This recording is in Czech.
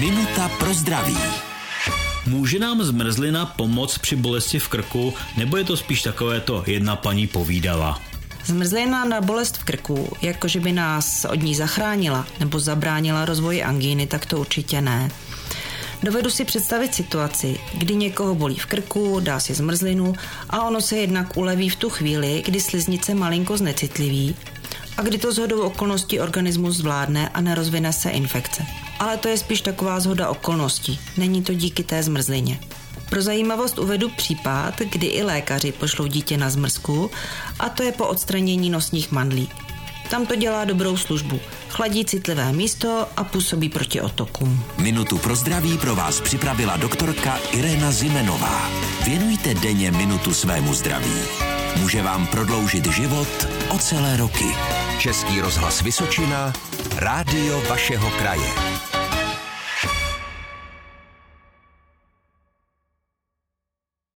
Minuta pro zdraví. Může nám zmrzlina pomoct při bolesti v krku, nebo je to spíš takové to jedna paní povídala? Zmrzlina na bolest v krku, jakože by nás od ní zachránila nebo zabránila rozvoji angíny, tak to určitě ne. Dovedu si představit situaci, kdy někoho bolí v krku, dá si zmrzlinu a ono se jednak uleví v tu chvíli, kdy sliznice malinko znecitliví a kdy to zhodou okolností organismus zvládne a nerozvine se infekce. Ale to je spíš taková zhoda okolností, není to díky té zmrzlině. Pro zajímavost uvedu případ, kdy i lékaři pošlou dítě na zmrzku a to je po odstranění nosních mandlí. Tam to dělá dobrou službu. Chladí citlivé místo a působí proti otokům. Minutu pro zdraví pro vás připravila doktorka Irena Zimenová. Věnujte denně minutu svému zdraví. Může vám prodloužit život o celé roky. Český rozhlas Vysočina, rádio vašeho kraje.